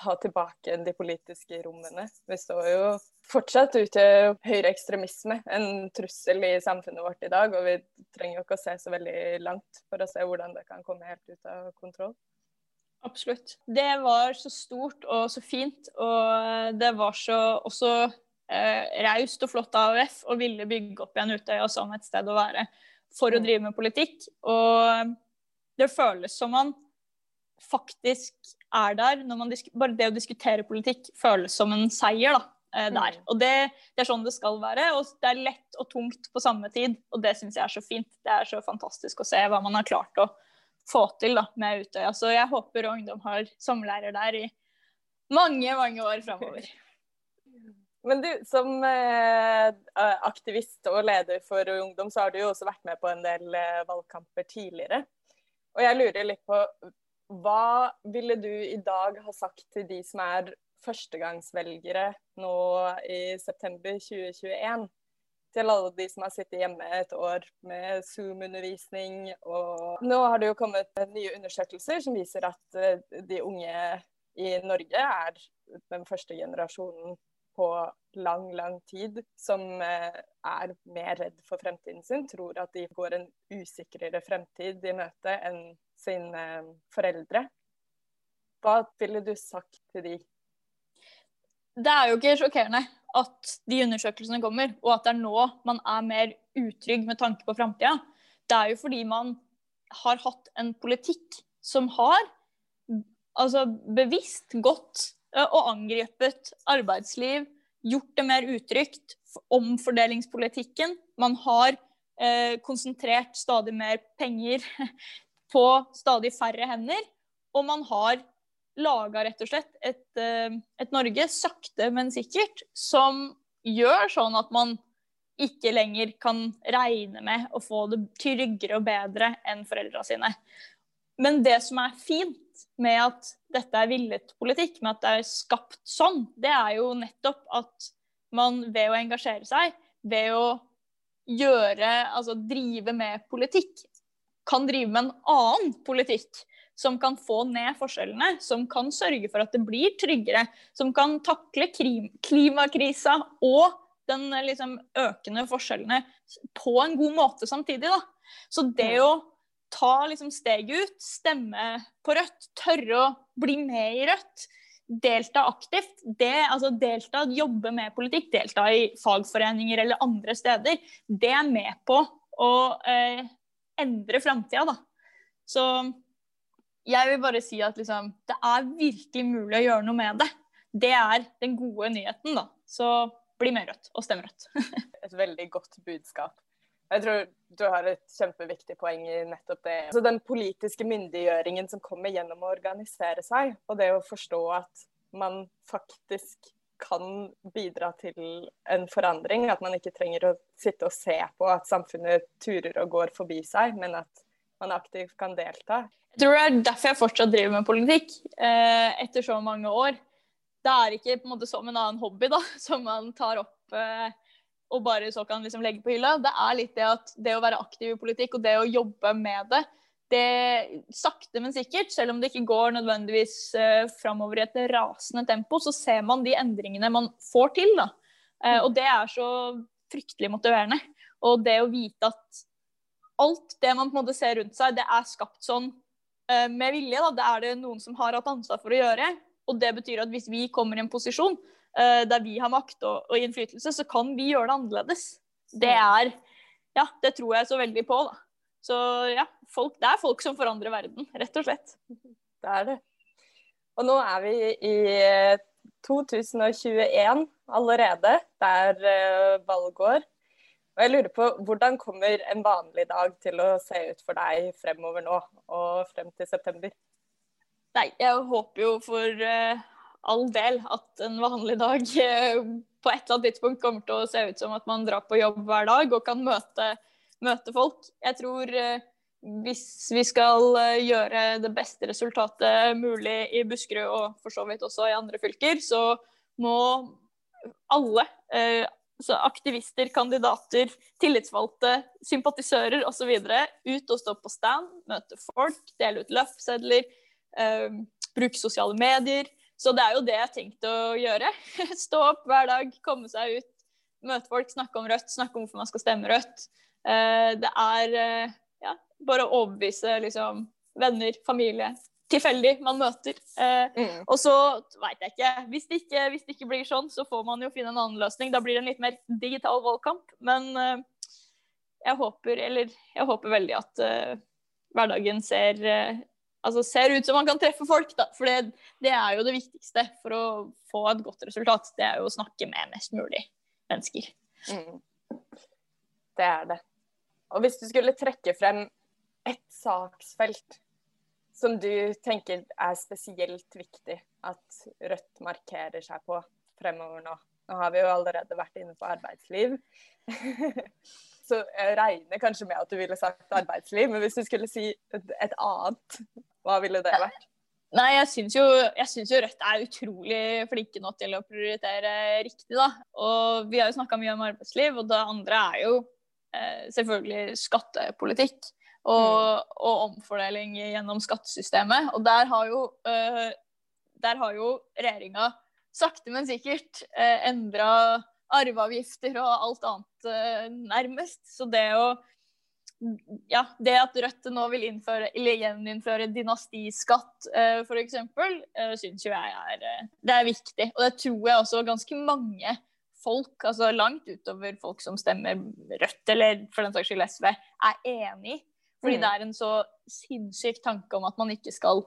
Speaker 1: ta tilbake de politiske rommene. Vi står jo fortsatt utgjør høyreekstremisme en trussel i samfunnet vårt i dag. Og vi trenger jo ikke å se så veldig langt for å se hvordan det kan komme helt ut av kontroll.
Speaker 3: Absolutt. Det var så stort og så fint, og det var så også eh, raust og flott av AUF å ville bygge opp igjen Utøya som et sted å være for å mm. drive med politikk. Og det føles som man faktisk er der. bare det å diskutere politikk føles som en seier da, eh, der. Mm. Og det, det, er sånn det skal være. Og det er lett og tungt på samme tid. Og det syns jeg er så fint. Det er så fantastisk å se hva man har klart å få til da, med Utøya. Så jeg håper ungdom har sommerlærer der i mange, mange år framover.
Speaker 1: Men du, som eh, aktivist og leder for ungdom, så har du jo også vært med på en del eh, valgkamper tidligere. Og jeg lurer litt på hva ville du i dag ha sagt til de som er førstegangsvelgere nå i september 2021? Til alle de som har sittet hjemme et år med Zoom-undervisning. Og nå har det jo kommet nye undersøkelser som viser at eh, de unge i Norge er den første generasjonen på lang, lang tid som eh, er mer redd for fremtiden sin, tror at de går en usikrere fremtid i møte enn sine foreldre. Hva ville du sagt til de?
Speaker 3: Det er jo ikke sjokkerende at de undersøkelsene kommer, og at det er nå man er mer utrygg med tanke på framtida. Det er jo fordi man har hatt en politikk som har altså bevisst gått og angrepet arbeidsliv, gjort det mer utrygt, omfordelingspolitikken. Man har eh, konsentrert stadig mer penger på stadig færre hender. Og man har laga rett og slett et, eh, et, Norge, sakte, men sikkert, som gjør sånn at man ikke lenger kan regne med å få det tryggere og bedre enn foreldra sine. Men det som er fint med at dette er villet politikk, med at det er skapt sånn, det er jo nettopp at man ved å engasjere seg, ved å gjøre, altså drive med politikk, kan drive med en annen politikk som kan få ned forskjellene, som kan sørge for at det blir tryggere, som kan takle klimakrisa og den liksom, økende forskjellene på en god måte samtidig. Da. Så det å ta liksom, steget ut, stemme på Rødt, tørre å bli med i Rødt, delta aktivt, det, altså delta, jobbe med politikk, delta i fagforeninger eller andre steder, det er med på å eh, endre framtida, da. Så jeg vil bare si at liksom, det er virkelig mulig å gjøre noe med det. Det er den gode nyheten, da. Så bli med Rødt, og stem Rødt.
Speaker 1: Et veldig godt budskap. Jeg tror du har et kjempeviktig poeng i nettopp det. Altså den politiske myndiggjøringen som kommer gjennom å organisere seg, og det å forstå at man faktisk kan bidra til en forandring. At man ikke trenger å sitte og se på at samfunnet turer og går forbi seg, men at man aktivt kan delta.
Speaker 3: Jeg tror det er derfor jeg fortsatt driver med politikk eh, etter så mange år. Det er ikke på en måte som en annen hobby da, som man tar opp eh, og bare så kan liksom legge på hylla. Det er litt det at det å være aktiv i politikk og det å jobbe med det, det sakte, men sikkert, selv om det ikke går nødvendigvis uh, framover i et rasende tempo, så ser man de endringene man får til. da. Uh, og det er så fryktelig motiverende. Og det å vite at alt det man på en måte ser rundt seg, det er skapt sånn uh, med vilje. Da. Det er det noen som har hatt ansvar for å gjøre. Og det betyr at hvis vi kommer i en posisjon der vi har makt og, og, innflytelse, så kan vi gjøre det annerledes. Det mm. er Ja, det tror jeg så veldig på, da. Så ja, folk, det er folk som forandrer verden, rett og slett.
Speaker 1: Det er det. Og nå er vi i 2021 allerede. Det er uh, valgår. Og jeg lurer på, Hvordan kommer en vanlig dag til å se ut for deg fremover nå og frem til september?
Speaker 3: Nei, jeg håper jo for all del at en vanlig dag uh, på et eller annet tidspunkt kommer til å se ut som at man drar på jobb hver dag og kan møte, møte folk. Jeg tror uh, hvis vi skal gjøre det beste resultatet mulig i Buskerud og for så vidt også i andre fylker, så må alle så aktivister, kandidater, tillitsvalgte, sympatisører osv. ut og stå på stand, møte folk, dele ut løffsedler, eh, bruke sosiale medier. Så det er jo det jeg har tenkt å gjøre. Stå opp hver dag, komme seg ut, møte folk, snakke om Rødt, snakke om hvorfor man skal stemme Rødt. Eh, det er eh, ja, bare å overbevise liksom, venner, familie, tilfeldig man møter. Eh, mm. Og så veit jeg ikke. Hvis det ikke. hvis det ikke blir sånn, så får man jo finne en annen løsning. Da blir det en litt mer digital valgkamp. Men eh, jeg håper, eller jeg håper veldig at eh, hverdagen ser altså ser ut som man kan treffe folk, da. For det, det, er jo det viktigste for å få et godt resultat. Det er jo å snakke med mest mulig mennesker. Mm.
Speaker 1: Det er det. Og hvis du skulle trekke frem ett saksfelt som du tenker er spesielt viktig at Rødt markerer seg på fremover nå? Nå har vi jo allerede vært inne på arbeidsliv. så jeg regner kanskje med at du ville sagt arbeidsliv, men hvis du skulle si et, et annet, hva ville det vært?
Speaker 3: Nei, jeg syns jo, jo, Rødt er utrolig flinke nå til å prioritere riktig, da. Og vi har jo snakka mye om arbeidsliv, og det andre er jo eh, selvfølgelig skattepolitikk. Og, mm. og, omfordeling gjennom skattesystemet. Og der har jo, eh, der har jo regjeringa sakte, men sikkert eh, endra arveavgifter og alt annet eh, nærmest. Så det å ja, det at Rødt nå vil innføre, eller gjeninnføre dynastiskatt uh, f.eks., uh, syns jo jeg er, uh, det er viktig. Og det tror jeg også ganske mange folk, altså langt utover folk som stemmer Rødt, eller for den saks skyld SV, er enig i. Fordi mm. det er en så sinnssyk tanke om at man ikke skal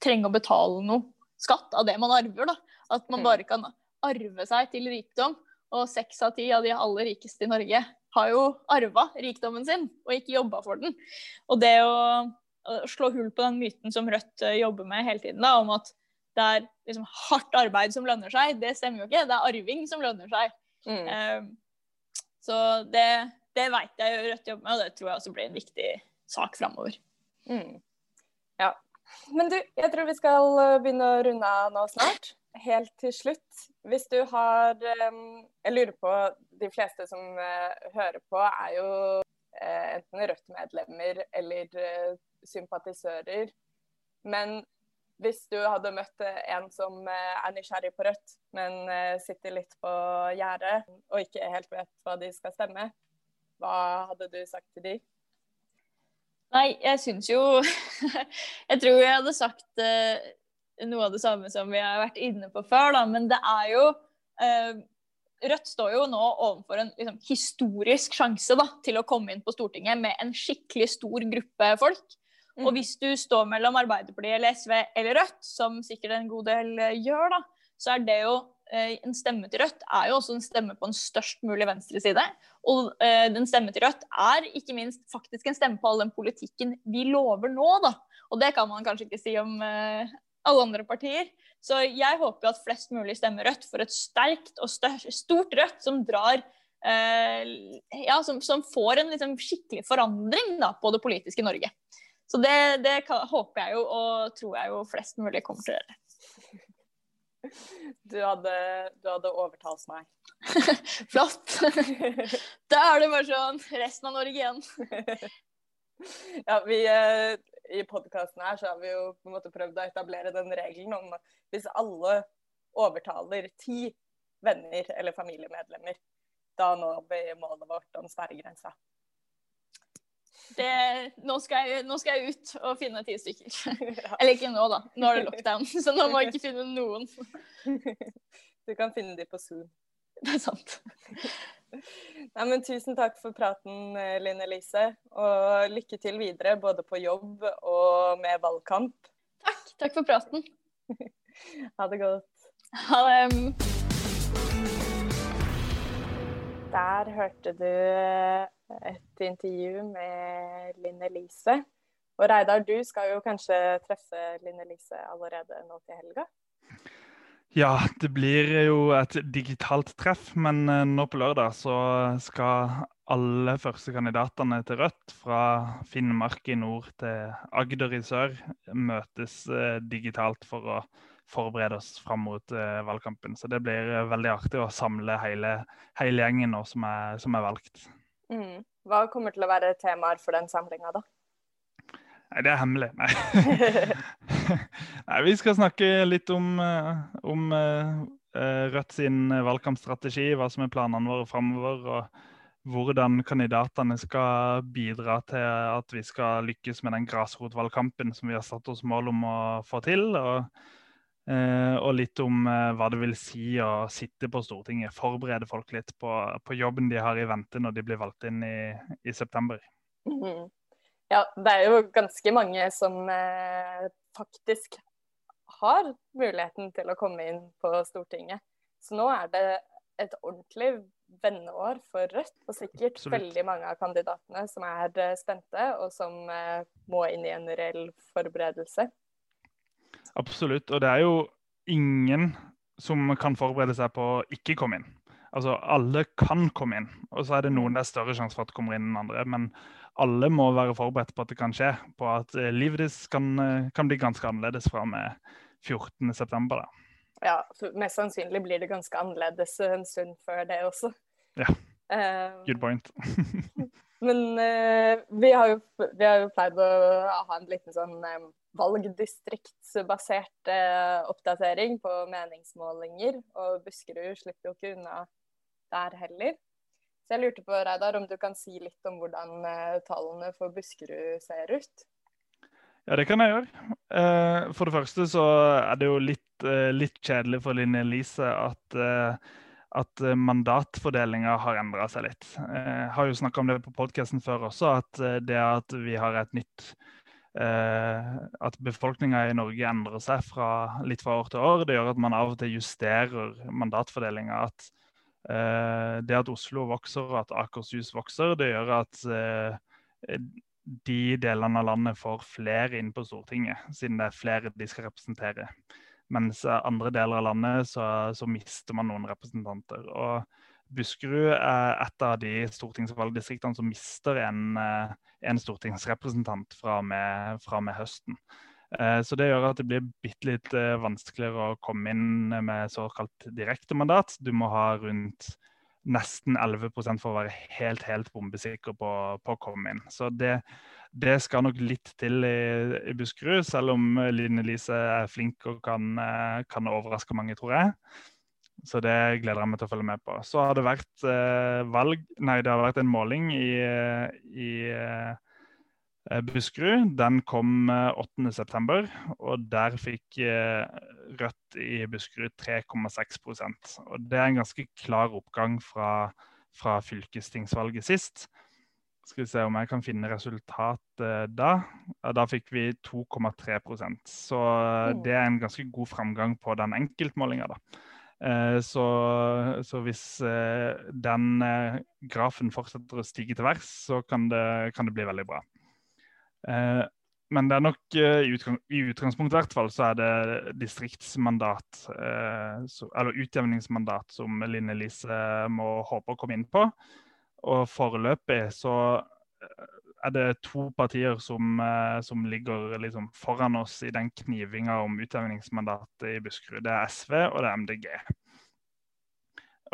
Speaker 3: trenge å betale noe skatt av det man arver. da. At man mm. bare kan arve seg til rikdom. Og seks av ti av de aller rikeste i Norge har jo arva rikdommen sin og ikke jobba for den. Og det å, å, slå hull på den myten som Rødt eh, jobber med hele tiden, da, om at det er liksom hardt arbeid som lønner seg, det stemmer jo ikke. Det er arving som lønner seg. Mm. Um, så det, det veit jeg Rødt jobber med, og det tror jeg også blir en viktig sak framover.
Speaker 1: Mm. Ja. Men du, jeg tror vi skal eh, begynne å runde av nå snart helt til slutt, hvis du har Jeg lurer på De fleste som eh, hører på, er jo eh, enten Rødt-medlemmer eller eh, sympatisører. Men hvis du hadde møtt en som er nysgjerrig på Rødt, men sitter litt på gjerdet og ikke helt vet hva de skal stemme, hva hadde du sagt til de?
Speaker 3: Nei, jeg syns jo Jeg tror jeg hadde sagt noe av det samme som vi har vært inne på før, da. Men det er jo eh, Rødt står jo nå overfor en liksom, historisk sjanse da, til å komme inn på Stortinget med en skikkelig stor gruppe folk. Mm. Og hvis du står mellom Arbeiderpartiet eller SV eller Rødt, som sikkert en god del eh, gjør, da, så er det jo eh, en stemme til Rødt er jo også en stemme på en størst mulig venstreside. Og eh, den stemme til Rødt er ikke minst faktisk en stemme på all den politikken vi lover nå, da. Og det kan man kanskje ikke si om eh, alle andre partier. Så jeg håper at flest mulig stemmer Rødt for et sterkt og stort Rødt som drar eh, ja, som, som, får en liksom, skikkelig forandring da, på det politiske Norge. Så det, det kan, håper jeg jo, og tror jeg jo flest mulig kommer til å gjøre.
Speaker 1: Du hadde, du hadde overtalt meg.
Speaker 3: Flott. Da er det bare sånn resten av Norge igjen.
Speaker 1: ja, vi, eh, i podkasten her så har vi jo på en måte prøvd å etablere den regelen om hvis alle overtaler ti venner eller familiemedlemmer, da når vi målet vårt om sperregrensa.
Speaker 3: Det, nå, skal jeg, nå, skal jeg, ut og finne ti stykker. Ja. Eller ikke nå, da. Nå er det lockdown, så nå må jeg ikke finne noen.
Speaker 1: Du kan finne de på Zoom.
Speaker 3: Det er sant.
Speaker 1: Nei, men tusen takk for praten, eh, Linn Elise. Og lykke til videre, både på jobb og med valgkamp.
Speaker 3: Takk. Takk for praten.
Speaker 1: ha det godt.
Speaker 3: Ha det.
Speaker 1: Der hørte du et intervju med Linn Elise. Og Reidar, du skal jo kanskje treffe Linn Elise allerede nå til helga?
Speaker 2: Ja, det blir jo et digitalt treff, men eh, nå på lørdag så skal alle førstekandidatene til Rødt fra Finnmark i nord til Agder i sør møtes eh, digitalt for å forberede oss fram mot eh, valgkampen. Så det blir veldig artig å samle hele, hele gjengen nå som er, som er valgt.
Speaker 1: Mm. Hva kommer til å være temaer for den samlinga, da?
Speaker 2: Nei, det er hemmelig. Nei. Nei vi skal snakke litt om, eh, om uh, Rødt sin valgkampstrategi, hva som er planene våre framover. Og hvordan kandidatene skal bidra til at vi skal lykkes med den grasrotvalgkampen som vi har satt oss mål om å få til. Og, uh, og litt om uh, hva det vil si å sitte på Stortinget. Forberede folk litt på, på jobben de har i vente når de blir valgt inn i, i september. Mm -hmm.
Speaker 1: Ja, det er jo ganske mange som eh, faktisk har muligheten til å komme inn på Stortinget. Så nå er det et ordentlig venneår for Rødt, og sikkert Absolutt. veldig mange av kandidatene som er eh, spente, og som eh, må inn i en reell forberedelse.
Speaker 2: Absolutt, og det er jo ingen som kan forberede seg på å ikke komme inn. Altså, alle kan komme inn, og så er det noen det er større sjanse for at kommer inn enn andre. Men alle må være forberedt på at det kan skje, på at eh, livet deres kan, eh, kan bli ganske annerledes fra med 14.9.
Speaker 1: Ja, mest sannsynlig blir det ganske annerledes en stund før det også.
Speaker 2: Ja, good point.
Speaker 1: men uh, vi, har jo, vi, har jo, pleid å ha en liten sånn um, valgdistriktsbasert uh, oppdatering på meningsmålinger, og Buskerud slipper jo ikke unna der heller. Så jeg lurte på, Reidar, om du kan si litt om hvordan uh, tallene for Buskerud ser ut?
Speaker 2: Ja, det kan jeg gjøre. Uh, for det første så er det jo litt, uh, litt kjedelig for Linne Elise at at mandatfordelinga har endra seg litt. Jeg har jo snakka om det på podkasten før også, at det at vi har et nytt At befolkninga i Norge endrer seg fra, litt fra år til år, det gjør at man av og til justerer mandatfordelinga. At Eh, det at Oslo vokser og at Akershus vokser, det gjør at eh, de delene av landet får flere inn på Stortinget, siden det er flere de skal representere. Mens andre deler av landet så, så mister man noen representanter. Og Buskerud er et av de stortingsvalgdistriktene som mister en, eh, en stortingsrepresentant fra og med, fra med høsten. Eh, så det gjør at det blir bitte litt eh, vanskeligere å komme inn med såkalt direktemandat. Du må ha rundt nesten 11% for å være helt helt bombesikker på, på å komme inn. Så det, det, skal nok litt til i, i Buskerud, selv om Line Lise er flink og kan, eh, kan, overraske mange, tror jeg. Så det gleder jeg meg til å følge med på. Så har det vært eh, valg Nei, det har vært en måling i, i Eh, Buskerud. Den kom 8.9, eh, og der fikk eh, Rødt i Buskerud 3,6% Og Det er en ganske klar oppgang fra, fra, fylkestingsvalget sist. Skal vi se om jeg kan finne resultatet da. Da fikk vi 2,3% Så det er en ganske god framgang på den enkeltmålinga. Så, så, hvis den grafen fortsetter å stige til værs, så kan det, kan det bli veldig bra. Eh, men det er nok eh, i, utgang, i utgangspunktet i hvert fall så er det distriktsmandat, eh, eller utjevningsmandat, som Linn Elise må håpe å komme inn på. Og foreløpig så er det to partier som, som ligger liksom foran oss i den knivinga om utjevningsmandatet i Buskerud. Det er SV og det er MDG.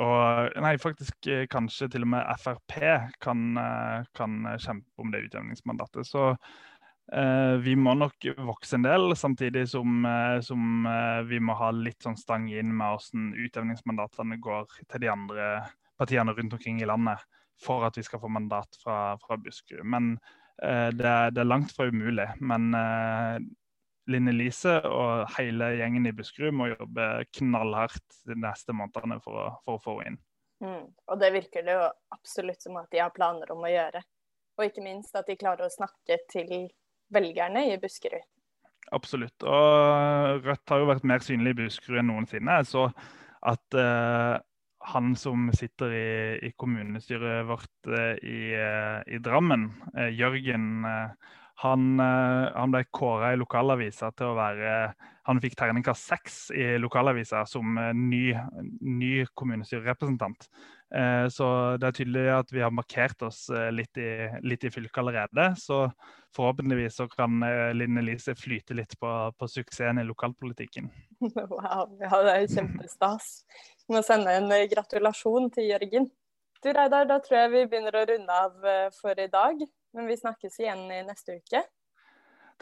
Speaker 2: Og nei, faktisk kanskje til og med Frp kan, kan kjempe om det utjevningsmandatet. Så eh, vi må nok vokse en del, samtidig som, eh, som eh, vi må ha litt sånn stang inn med hvordan utjevningsmandatene går til de andre partiene rundt omkring i landet for at vi skal få mandat fra, fra Buskerud. Men eh, det, er, det, er, langt fra umulig. Men eh, Linne Lise og hele gjengen i Buskerud må jobbe knallhardt de neste månedene for for å få henne inn.
Speaker 1: Mm. Og det virker det jo absolutt som at de har planer om å gjøre. Og ikke minst at de klarer å snakke til velgerne i Buskerud.
Speaker 2: Absolutt. Og Rødt har jo vært mer synlig i Buskerud enn noensinne. Så at uh, han som sitter i, i kommunestyret vårt uh, i, uh, i, Drammen, Jørgen eh, han, ble kåra i lokalavisa til å være Han fikk terningkast seks i lokalavisa som eh, ny, ny kommunestyrerepresentant. Eh, så det er tydelig at vi har markert oss litt i, litt i fylket allerede. Så forhåpentligvis så kan Linn Elise flyte litt på, på suksessen i lokalpolitikken.
Speaker 1: Wow, ja, det er kjempestas. Vi må sende en gratulasjon til Jørgen. Du Reidar, da tror jeg vi begynner å runde av for i dag. Men vi snakkes igjen i neste uke.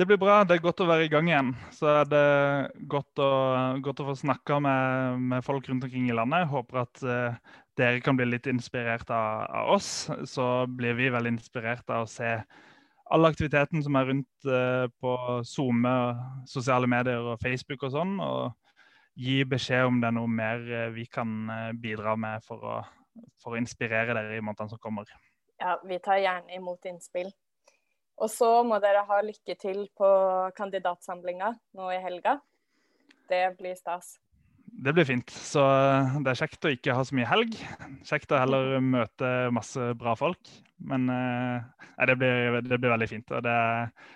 Speaker 2: Det blir bra. Det er godt å være i gang igjen. Så er det godt å, godt å få snakka med, med, folk rundt omkring i landet. Håper at uh, dere kan bli litt inspirert av, av, oss. Så blir vi veldig inspirert av å se all aktiviteten som er rundt uh, på SoMe, sosiale medier og Facebook og sånn. Og gi beskjed om det er noe mer uh, vi kan bidra med for å, for å inspirere dere i månedene som kommer.
Speaker 1: Ja, vi tar gjerne imot innspill. Og så må dere ha lykke til på kandidatsamlinga nå i helga. Det blir stas.
Speaker 2: Det blir fint. Så eh, det er kjekt å ikke ha så mye helg. Kjekt å heller møte masse bra folk. Men nei, eh, det, blir, det, blir, veldig fint. Og det,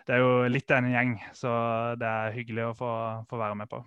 Speaker 2: det, er jo litt en gjeng, så det er hyggelig å få, få være med på.